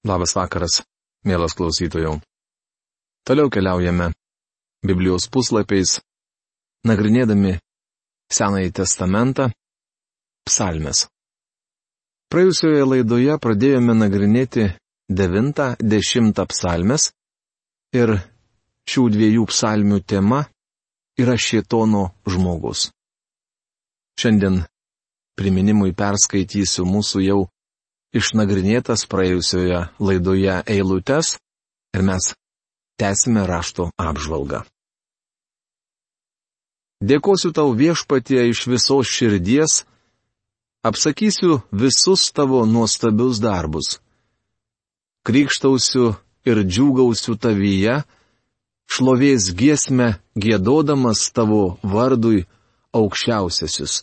Labas vakaras, mielas klausytojų. Toliau keliaujame Biblijos puslapiais, nagrinėdami Senąjį testamentą, psalmes. Praėjusioje laidoje pradėjome nagrinėti 9-10 psalmes ir šių dviejų psalmių tema yra šietono žmogus. Šiandien priminimui perskaitysiu mūsų jau išnagrinėtas praėjusioje laidoje eilutes ir mes tęsime rašto apžvalgą. Dėkosiu tau viešpatie iš visos širdies, apsakysiu visus tavo nuostabius darbus. Krikštausiu ir džiūgausiu tavyje, šlovės giesmę gėdodamas tavo vardui aukščiausiasis.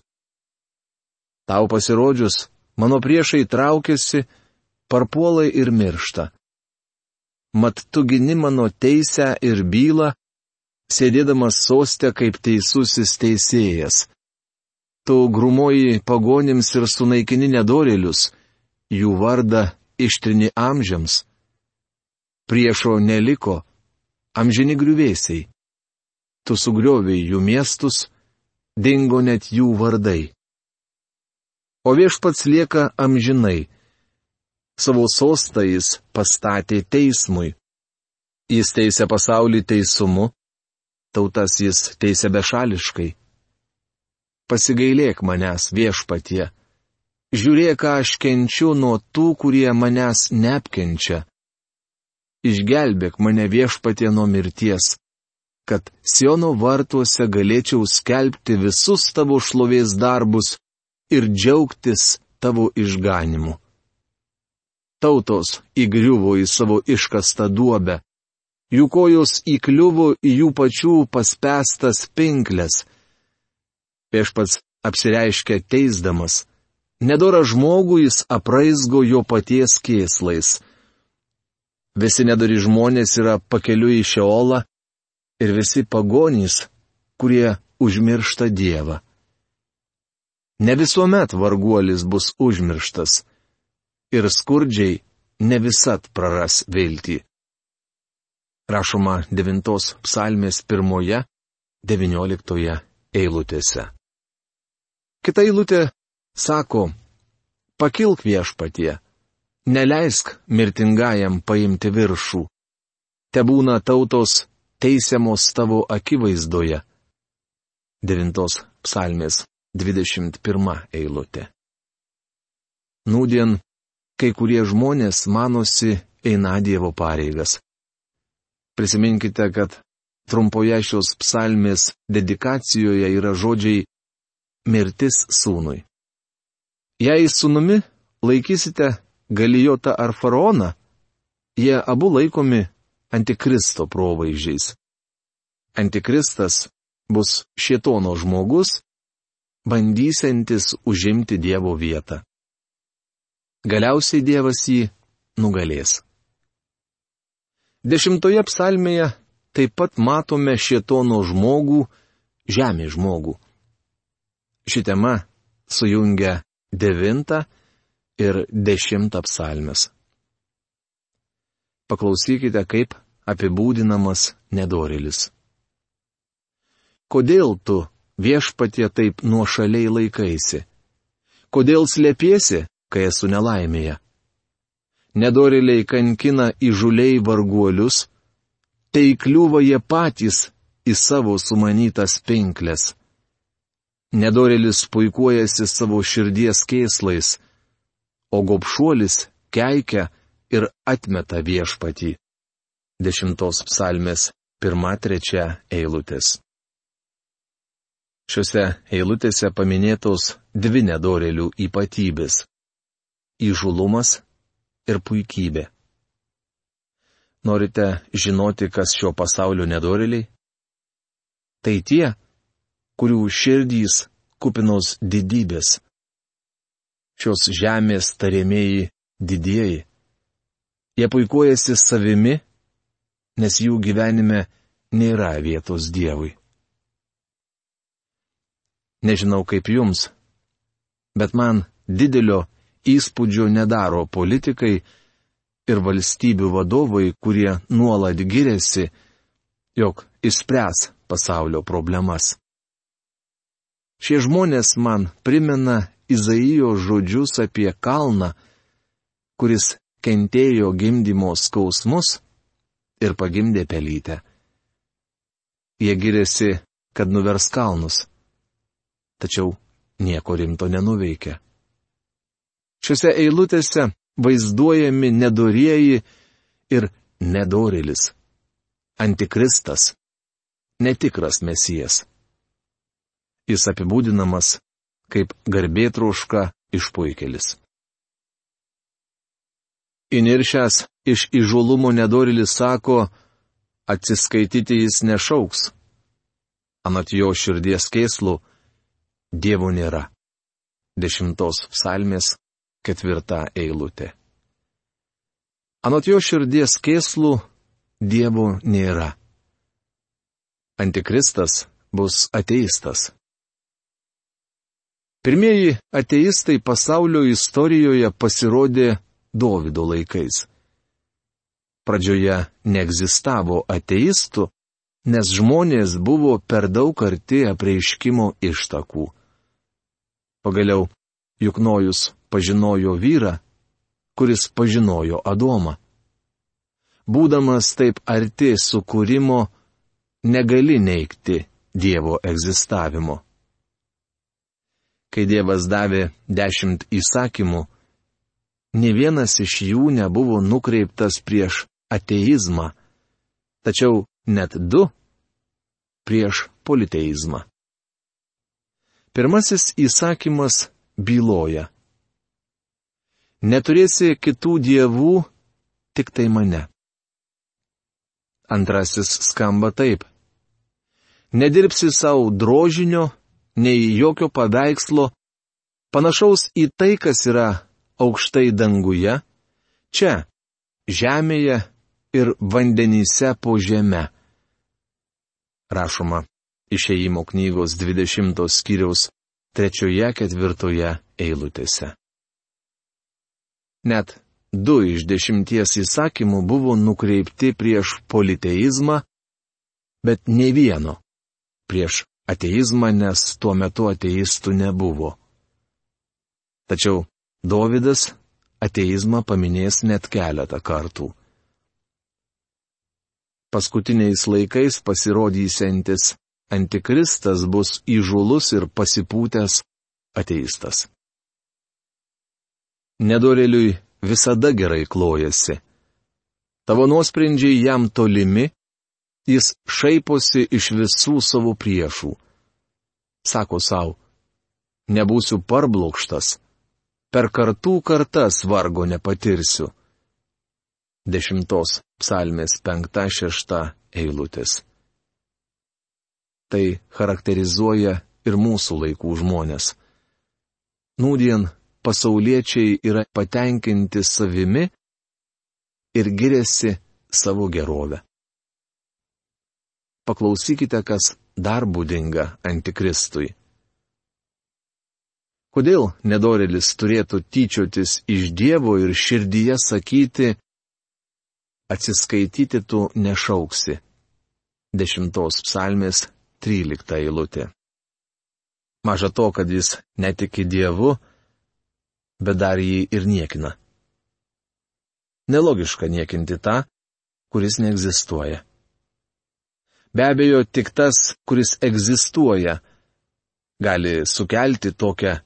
Tau pasirodžius, Mano priešai traukiasi, parpuolai ir miršta. Mat tu gini mano teisę ir bylą, sėdėdamas sostę kaip teisusis teisėjas. Tu grumoji pagonims ir sunaikini nedorėlius, jų vardą ištrini amžiams. Priešo neliko, amžini griuvėsiai. Tu sugrioviai jų miestus, dingo net jų vardai o viešpats lieka amžinai. Savo sostą jis pastatė teismui. Jis teisė pasaulį teisumu, tautas jis teisė bešališkai. Pasigailėk manęs viešpatie. Žiūrėk, ką aš kenčiu nuo tų, kurie manęs neapkenčia. Išgelbėk mane viešpatie nuo mirties, kad Siono vartuose galėčiau skelbti visus tavo šlovės darbus ir džiaugtis tavo išganimu. Tautos įgriuvo į savo iškastą duobę, jų kojos įkliuvo į jų pačių paspestas pinklės. Viešpats apsireiškia teisdamas. Nedora žmogų jis apraizgo jo paties kėslais. Visi nedori žmonės yra pakeliu į Šeolą ir visi pagonys, kurie užmiršta Dievą. Ne visuomet varguolis bus užmirštas. Ir skurdžiai ne visat praras viltį. Rašoma 9 psalmės pirmoje, 19 eilutėse. Kita eilutė sako, pakilk viešpatie, neleisk mirtingajam paimti viršų. Te būna tautos teisiamos tavo akivaizdoje. 9 psalmės 21 eilutė. Nūdien kai kurie žmonės manosi eina Dievo pareigas. Prisiminkite, kad trumpoje šios psalmės dedikacijoje yra žodžiai mirtis sūnui. Jei sūnumi laikysite galijotą ar faraoną, jie abu laikomi antikristo provaizdžiais. Antikristas bus šietono žmogus, bandysiantis užimti Dievo vietą. Galiausiai Dievas jį nugalės. Dešimtoje psalmėje taip pat matome šietono žmogų, žemė žmogų. Ši tema sujungia devintą ir dešimtą psalmes. Paklausykite, kaip apibūdinamas nedorilis. Kodėl tu viešpatie taip nuošaliai laikaisi? Kodėl slėpiesi, kai esu nelaimėje? Nedoriliai kankina įžuliai varguolius, tai kliūva jie patys į savo sumanytas pinklės. Nedorėlis puikuojasi savo širdies kėslais, o gopšuolis keikia ir atmeta viešpatį. Dešimtos psalmės pirma trečia eilutės. Šiuose eilutėse paminėtos dvi nedorelių ypatybės - įžulumas ir puikybė. Norite žinoti, kas šio pasaulio nedoreliai? Tai tie, kurių širdys kupinos didybės. Šios žemės tariamieji didieji. Jie puikuojasi savimi, nes jų gyvenime nėra vietos Dievui. Nežinau kaip jums, bet man didelio įspūdžio nedaro politikai, ir valstybių vadovai, kurie nuolat giriasi, jog išspręs pasaulio problemas. Šie žmonės man primena Izaijo žodžius apie kalną, kuris kentėjo gimdymo skausmus ir pagimdė pelytę. Jie giriasi, kad nuvers kalnus. Tačiau nieko rimto nenuveikia. Šiuose eilutėse vaizduojami nedorieji ir nedorilis. Antikristas. Netikras mesijas. Jis apibūdinamas kaip garbėtroška išpuikelis. Iniršęs iš įžulumo nedorilis sako, atsiskaityti jis nešauks. Anat jo širdies kėslų, Dievo nėra. Dešimtos psalmės ketvirta eilutė. Anot jo širdies kėslų, Dievo nėra. Antikristas bus ateistas. Pirmieji ateistai pasaulio istorijoje pasirodė Dovido laikais. Pradžioje neegzistavo ateistų, nes žmonės buvo per daug arti apreiškimo ištakų. Pagaliau, juk Nojus pažinojo vyrą, kuris pažinojo Adomą. Būdamas taip arti sukūrimo, negali neikti Dievo egzistavimo. Kai Dievas davė dešimt įsakymų, ne vienas iš jų nebuvo nukreiptas prieš ateizmą, tačiau net du prieš politeizmą. Pirmasis įsakymas byloja. Neturėsi kitų dievų, tik tai mane. Antrasis skamba taip. Nedirbsi savo drožinio, nei jokio paveikslo, panašaus į tai, kas yra aukštai danguje, čia, žemėje ir vandenyse po žemę. Rašoma išėjimo knygos 20 skyriaus 3-4 eilutėse. Net du iš dešimties įsakymų buvo nukreipti prieš politeizmą, bet ne vieno prieš ateizmą, nes tuo metu ateistų nebuvo. Tačiau Dovydas ateizmą paminės net keletą kartų. Paskutiniais laikais pasirodysiantis antikristas bus įžulus ir pasipūtęs ateistas. Nedoreliui visada gerai klojasi. Tavo nuosprendžiai jam tolimi, jis šaiposi iš visų savo priešų. Sako savo, nebūsiu parblokštas, per kartų kartas vargo nepatirsiu. Dešimtos psalmės penkta šešta eilutės. Tai charakterizuoja ir mūsų laikų žmonės. Nūdien pasauliečiai yra patenkinti savimi ir giriasi savo gerovę. Paklausykite, kas dar būdinga antikristui. Kodėl nedorelis turėtų tyčiotis iš Dievo ir širdyje sakyti, atsiskaityti tu nešauksi. Dešimtos psalmės trylikta eilutė. Maža to, kad jis netiki Dievu, bet dar jį ir niekina. Nelogiška niekinti tą, kuris neegzistuoja. Be abejo, tik tas, kuris egzistuoja, gali sukelti tokią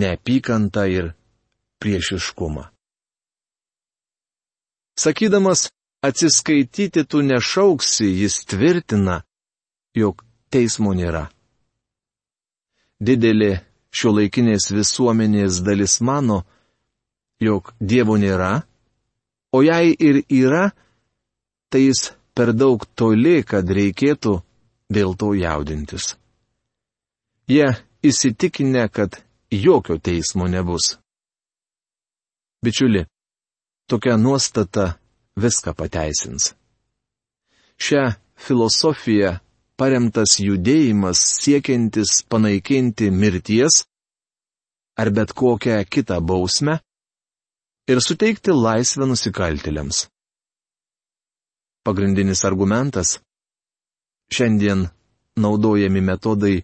neapykantą ir priešiškumą. Sakydamas, atsiskaityti tu nešauksi, jis tvirtina, jog teismo nėra. Didelė šio laikinės visuomenės dalis mano, jog Dievo nėra, o jei ir yra, tai jis per daug toli, kad reikėtų dėl to jaudintis. Jie įsitikinę, kad jokio teismo nebus. Bičiuli, tokia nuostata viską pateisins. Šią filosofiją paremtas judėjimas siekiantis panaikinti mirties ar bet kokią kitą bausmę, ir suteikti laisvę nusikaltėliams. Pagrindinis argumentas - šiandien naudojami metodai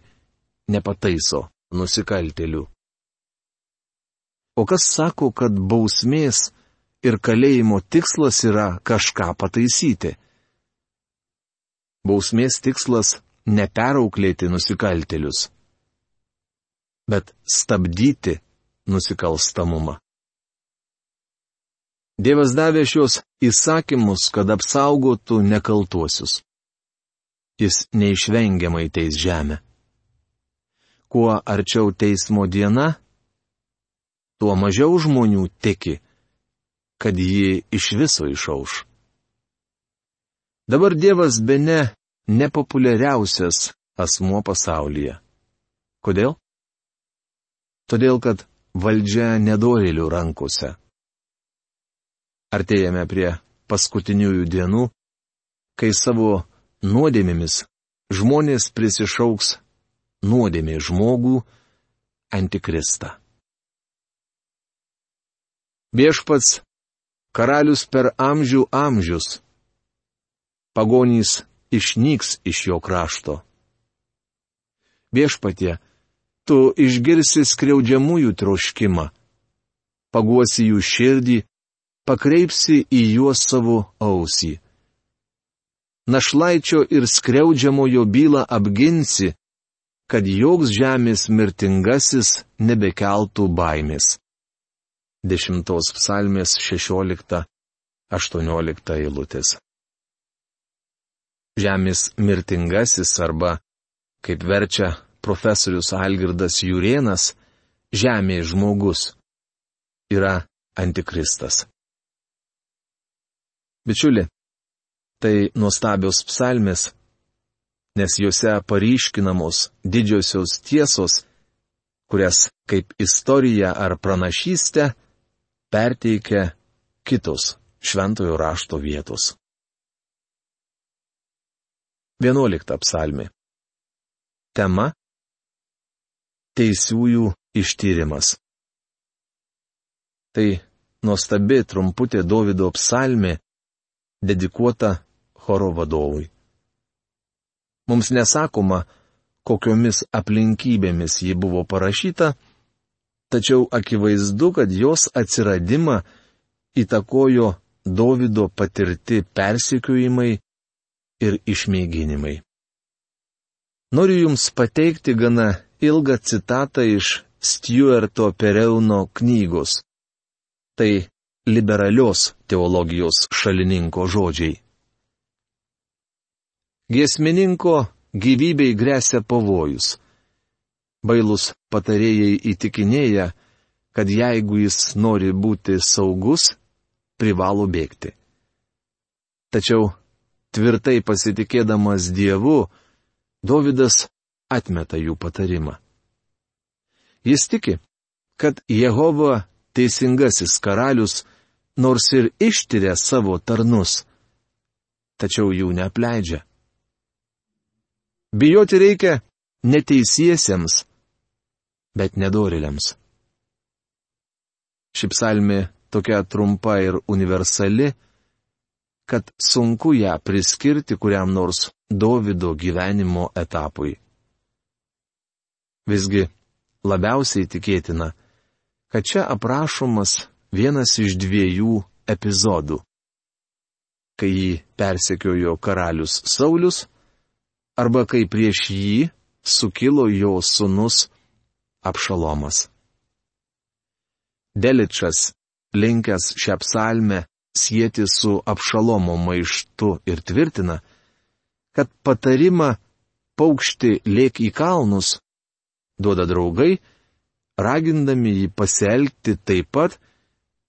nepataiso nusikaltėlių. O kas sako, kad bausmės ir kalėjimo tikslas yra kažką pataisyti? Bausmės tikslas - neperauklėti nusikaltėlius, bet stabdyti nusikalstamumą. Dievas davė šios įsakymus, kad apsaugotų nekaltuosius. Jis neišvengiamai teis žemę. Kuo arčiau teismo diena, tuo mažiau žmonių tiki, kad ji iš viso išauš. Dabar Dievas be ne nepopuliariausias asmuo pasaulyje. Kodėl? Todėl, kad valdžia nedorėlių rankose. Artėjame prie paskutiniųjų dienų, kai savo nuodėmėmis žmonės prisišauks nuodėmė žmogų antikristą. Viešpats karalius per amžių amžius. Pagonys išnyks iš jo krašto. Viešpatie, tu išgirsi skriaudžiamųjų troškimą, paguosi jų širdį pakreipsi į juos savo ausį. Našlaičio ir skriaudžiamojo bylą apginsi, kad joks žemės mirtingasis nebekeltų baimės. Dešimtos psalmės 16-18 eilutės. Žemės mirtingasis arba, kaip verčia profesorius Algirdas Jurienas, žemės žmogus yra antikristas. Bičiuli, tai nuostabios psalmės, nes juose paryškinamos didžiosios tiesos, kurias kaip istorija ar pranašystė perteikia kitos šventojo rašto vietos. Vienuolikta psalmi. Tema - Teisiųjų ištyrimas. Tai nuostabi trumputė Davido psalmė, dedikuota choro vadovui. Mums nesakoma, kokiomis aplinkybėmis ji buvo parašyta, tačiau akivaizdu, kad jos atsiradimą įtakojo Davido patirti persikiojimai ir išmėginimai. Noriu Jums pateikti gana ilgą citatą iš Stuarto Pereuno knygos. Tai liberalios teologijos šalininko žodžiai. Giesmininko gyvybei grėsia pavojus. Bailus patarėjai įtikinėja, kad jeigu jis nori būti saugus, privalo bėgti. Tačiau, tvirtai pasitikėdamas Dievu, Davidas atmeta jų patarimą. Jis tiki, kad Jehova teisingasis karalius nors ir ištiria savo tarnus, tačiau jų neapleidžia. Bijoti reikia neteisiesiems, bet nedoriliams. Ši psalmė tokia trumpa ir universali, kad sunku ją priskirti kuriam nors Davido gyvenimo etapui. Visgi labiausiai tikėtina, kad čia aprašomas vienas iš dviejų epizodų. Kai jį persekiojo karalius Saulis, arba kai prieš jį sukilo jo sunus Apšalomas. Deličas, linkęs šią psalmę sieti su Apšalomo maištu ir tvirtina, kad patarimą paukšti lėk į kalnus duoda draugai, ragindami jį pasielgti taip pat,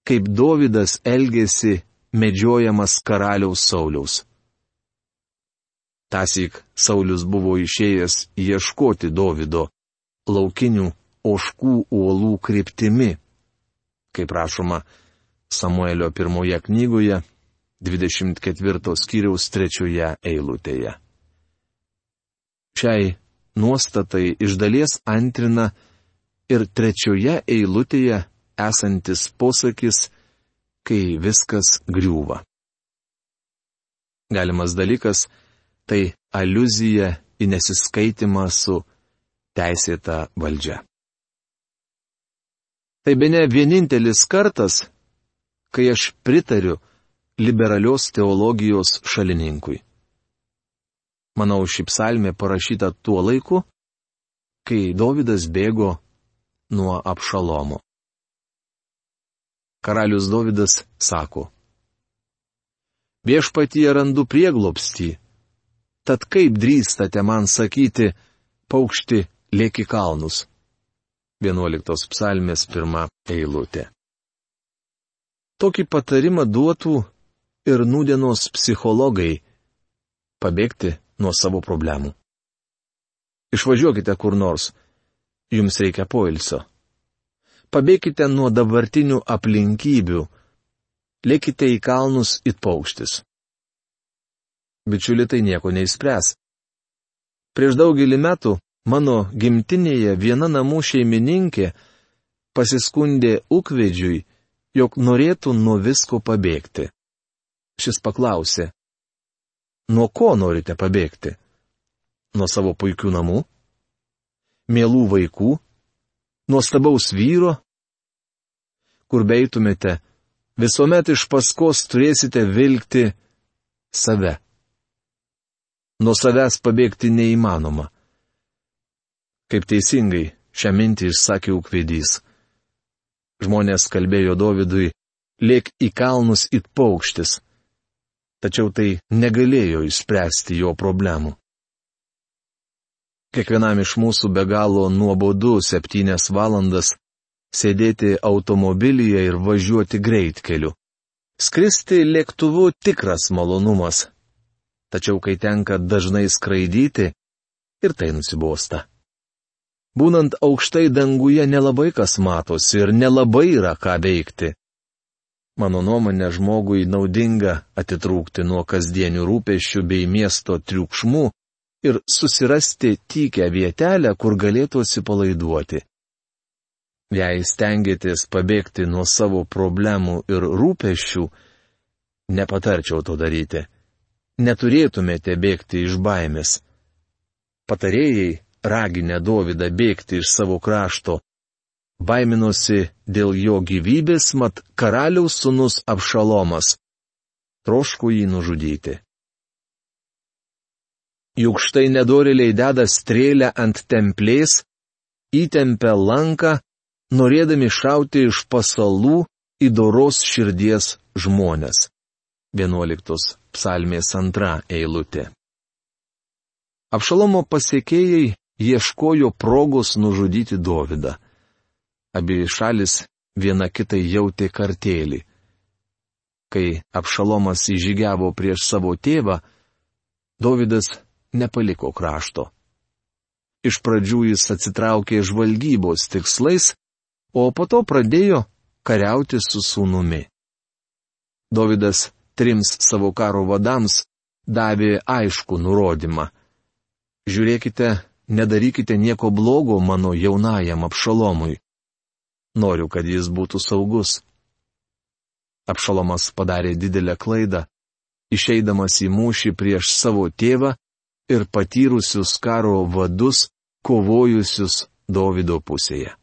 kaip Dovydas elgėsi medžiojamas karaliaus Sauliaus. Tasik Saulis buvo išėjęs ieškoti Dovido laukinių oškų uolų kryptimi, kaip rašoma Samuelio pirmoje knygoje, 24 skyriaus trečioje eilutėje. Šiai nuostatai iš dalies antrina ir trečioje eilutėje esantis posakis kai viskas griūva. Galimas dalykas - tai aluzija į nesiskaitimą su teisėta valdžia. Tai be ne vienintelis kartas, kai aš pritariu liberalios teologijos šalininkui. Manau, ši psalmė parašyta tuo laiku, kai Dovydas bėgo nuo apšalomo. Karalius Dovydas sako, viešpatyje randu prieglopstį. Tad kaip drįstate man sakyti, paukšti lėki kalnus? 11 psalmės pirmą eilutė. Tokį patarimą duotų ir nūdienos psichologai - pabėgti nuo savo problemų. Išvažiuokite kur nors, jums reikia poilsio. Pabėkite nuo dabartinių aplinkybių, lėkite į kalnus it paukštis. Bičiuli tai nieko neįspręs. Prieš daugelį metų mano gimtinėje viena namų šeimininkė pasiskundė ūkvedžiui, jog norėtų nuo visko pabėgti. Šis paklausė, nuo ko norite pabėgti? Nuo savo puikių namų? Mielų vaikų? Nuostabaus vyro? Kur beitumėte, visuomet iš paskos turėsite vilkti save. Nuo savęs pabėgti neįmanoma. Kaip teisingai šią mintį išsakė ūkvedys. Žmonės kalbėjo Dovydui, liek į kalnus it paukštis. Tačiau tai negalėjo išspręsti jo problemų. Kiekvienam iš mūsų be galo nuobodu septynias valandas sėdėti automobilyje ir važiuoti greitkeliu. Skristi lėktuvu tikras malonumas. Tačiau kai tenka dažnai skraidyti, ir tai nusibosta. Būnant aukštai danguje nelabai kas matosi ir nelabai yra ką veikti. Mano nuomonė žmogui naudinga atitrūkti nuo kasdienių rūpešių bei miesto triukšmų ir susirasti tykę vietelę, kur galėtų atsipalaiduoti. Jei stengiatės pabėgti nuo savo problemų ir rūpešių, nepatarčiau to daryti. Neturėtumėte bėgti iš baimės. Patarėjai raginę Dovydą bėgti iš savo krašto. Baiminosi dėl jo gyvybės, mat karaliaus sunus Apšalomas. Trošku jį nužudyti. Juk štai nedoriliai deda strėlę ant templės, įtempia lanką norėdami šauti iš pasalų į doros širdies žmonės. 11 psalmės antra eilutė. Apšalomo pasiekėjai ieškojo progos nužudyti Dovydą. Abi šalis viena kitai jautė kartėlį. Kai Apšalomas įžygiavo prieš savo tėvą, Dovydas nepaliko krašto. Iš pradžių jis atsitraukė žvalgybos tikslais, o po to pradėjo kariauti su sūnumi. Davidas trims savo karo vadams davė aišku nurodymą. Žiūrėkite, nedarykite nieko blogo mano jaunajam apšalomui. Noriu, kad jis būtų saugus. Apšalomas padarė didelę klaidą, išeidamas į mūšį prieš savo tėvą ir patyrusius karo vadus, kovojusius Davido pusėje.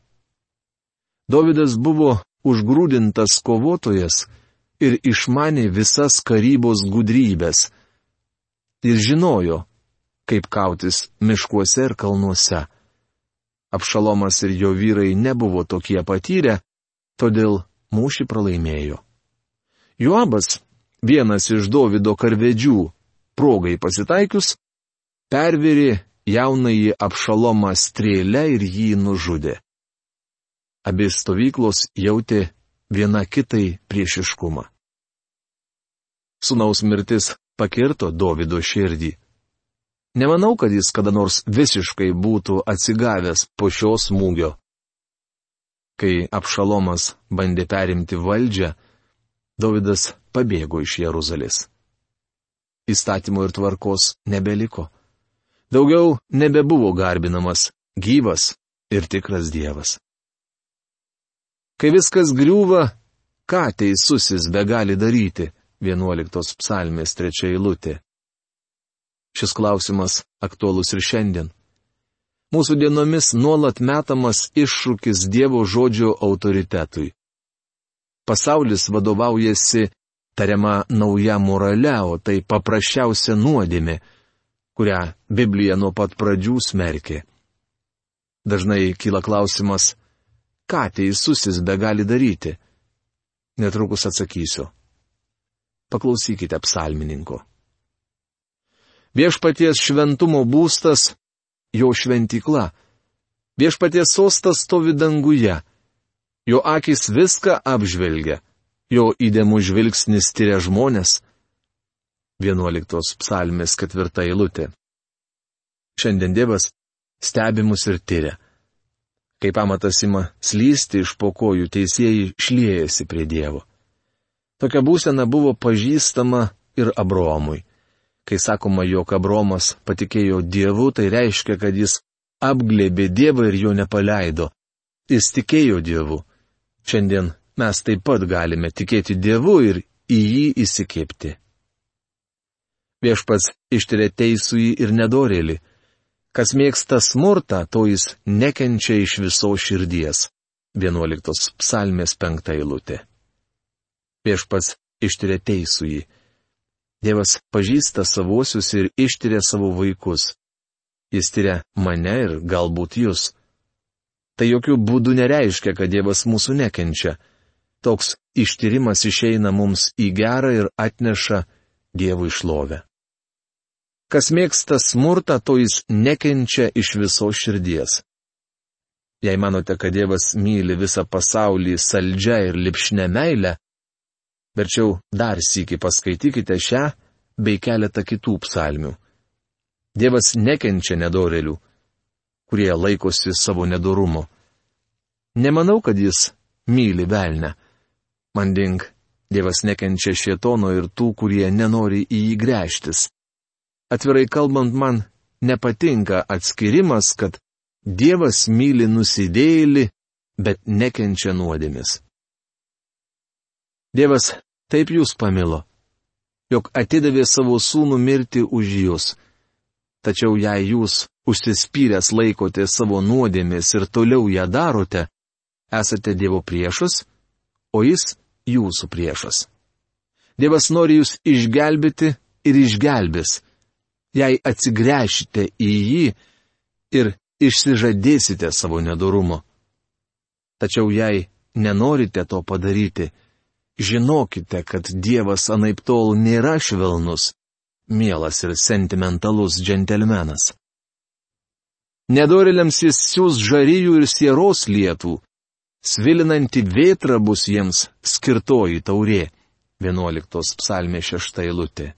Davidas buvo užgrūdintas kovotojas ir išmanė visas karybos gudrybės. Ir žinojo, kaip kautis miškuose ir kalnuose. Apšalomas ir jo vyrai nebuvo tokie patyrę, todėl mūšį pralaimėjo. Joabas, vienas iš Davido karvedžių, progai pasitaikius, pervirė jaunąjį apšalomą strėlę ir jį nužudė. Abi stovyklos jautė viena kitai priešiškumą. Sūnaus mirtis pakirto Davido širdį. Nemanau, kad jis kada nors visiškai būtų atsigavęs po šio smūgio. Kai Apšalomas bandė perimti valdžią, Davidas pabėgo iš Jeruzalės. Įstatymo ir tvarkos nebeliko. Daugiau nebebuvo garbinamas gyvas ir tikras Dievas. Kai viskas griūva, ką teisusis be gali daryti? 11 psalmės trečia eilutė. Šis klausimas aktuolus ir šiandien. Mūsų dienomis nuolat metamas iššūkis Dievo žodžio autoritetui. Pasaulis vadovaujasi tariama nauja morale, o tai paprasčiausia nuodėmė, kurią Biblija nuo pat pradžių smerkė. Dažnai kyla klausimas, ką teisusis be gali daryti. Netrukus atsakysiu. Paklausykite psalmininko. Viešpaties šventumo būstas - jo šventykla. Viešpaties sostas stovi danguje. Jo akis viską apžvelgia. Jo įdėmų žvilgsnis tyria žmonės. 11 psalmės ketvirta eilutė. Šiandien Dievas stebi mus ir tyria. Kai pamatas ima slysti iš pokojų, teisėjai šliejasi prie Dievo. Tokia būsena buvo pažįstama ir Abromui. Kai sakoma, jog Abromas patikėjo Dievu, tai reiškia, kad jis apglėbė Dievą ir jo nepaleido. Jis tikėjo Dievu. Šiandien mes taip pat galime tikėti Dievu ir į jį įsikėpti. Viešpats ištiria teisųjį ir nedorėlį. Kas mėgsta smurtą, to jis nekenčia iš viso širdies. 11 psalmės 5 eilutė. Viešpats ištiria teisųjį. Dievas pažįsta savuosius ir ištiria savo vaikus. Jis tyria mane ir galbūt jūs. Tai jokių būdų nereiškia, kad Dievas mūsų nekenčia. Toks ištyrimas išeina mums į gerą ir atneša Dievų išlovę. Kas mėgsta smurtą, to jis nekenčia iš viso širdies. Jei manote, kad Dievas myli visą pasaulį saldžia ir lipšnė meilę, verčiau dar sįki paskaitykite šią bei keletą kitų psalmių. Dievas nekenčia nedorelių, kurie laikosi savo nedorumo. Nemanau, kad jis myli velnę. Mandink, Dievas nekenčia šietono ir tų, kurie nenori į jį grėžtis. Atvirai kalbant, man nepatinka atskirimas, kad Dievas myli nusidėjėlį, bet nekenčia nuodėmis. Dievas taip jūs pamilo, jog atidavė savo sūnų mirti už jūs. Tačiau jei jūs užsispyręs laikote savo nuodėmis ir toliau ją darote, esate Dievo priešas, o jis jūsų priešas. Dievas nori jūs išgelbėti ir išgelbės jei atsigręšite į jį ir išsižadėsite savo nedorumo. Tačiau jei nenorite to padaryti, žinokite, kad Dievas anaip tol nėra švelnus, mielas ir sentimentalus džentelmenas. Nedoriliams jis siūs žaryjų ir sieros lietų, svilinanti vėtra bus jiems skirtoji taurė. 11 psalmė 6 eilutė.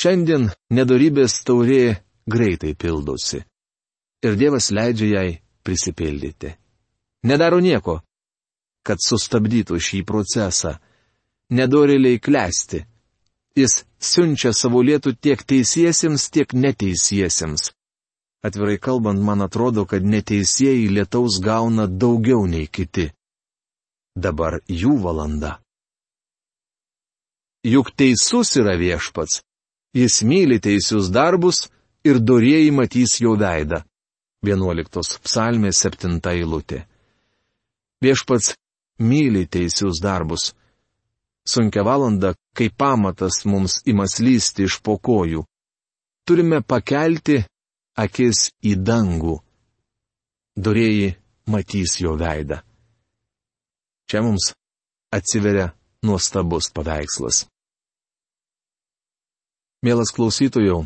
Šiandien nedorybės taurė greitai pildosi. Ir Dievas leidžia jai prisipildyti. Nedaro nieko, kad sustabdytų šį procesą. Nedorėliai klesti. Jis siunčia savo lietų tiek teisiesiems, tiek neteisiesiems. Atvirai kalbant, man atrodo, kad neteisėjai lietaus gauna daugiau nei kiti. Dabar jų valanda. Juk teisus yra viešpats, Jis myli teisius darbus ir dorėjai matys jo veidą. 11 psalmės 7 eilutė. Viešpats myli teisius darbus. Sunkia valanda, kai pamatas mums imas lysti iš pokojų. Turime pakelti akis į dangų. Dorėjai matys jo veidą. Čia mums atsiveria nuostabus paveikslas. Mielas klausytojų,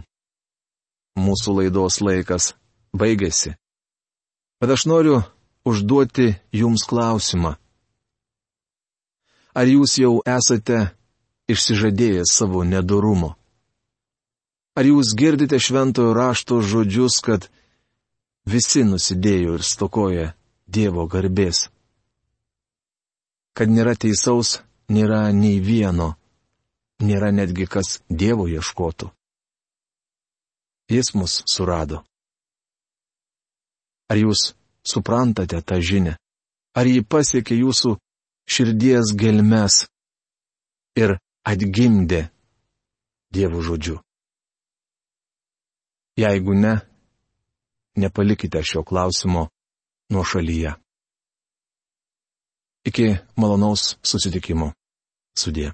mūsų laidos laikas baigėsi. Bet aš noriu užduoti jums klausimą. Ar jūs jau esate išsižadėję savo nedorumo? Ar jūs girdite šventojo rašto žodžius, kad visi nusidėjo ir stokoja Dievo garbės? Kad nėra teisaus, nėra nei vieno nėra netgi kas Dievo ieškotų. Jis mus surado. Ar jūs suprantate tą žinę? Ar jį pasiekė jūsų širdies gelmes ir atgimdė Dievo žodžiu. Jeigu ne, nepalikite šio klausimo nuo šalyje. Iki malonaus susitikimo. Sudė.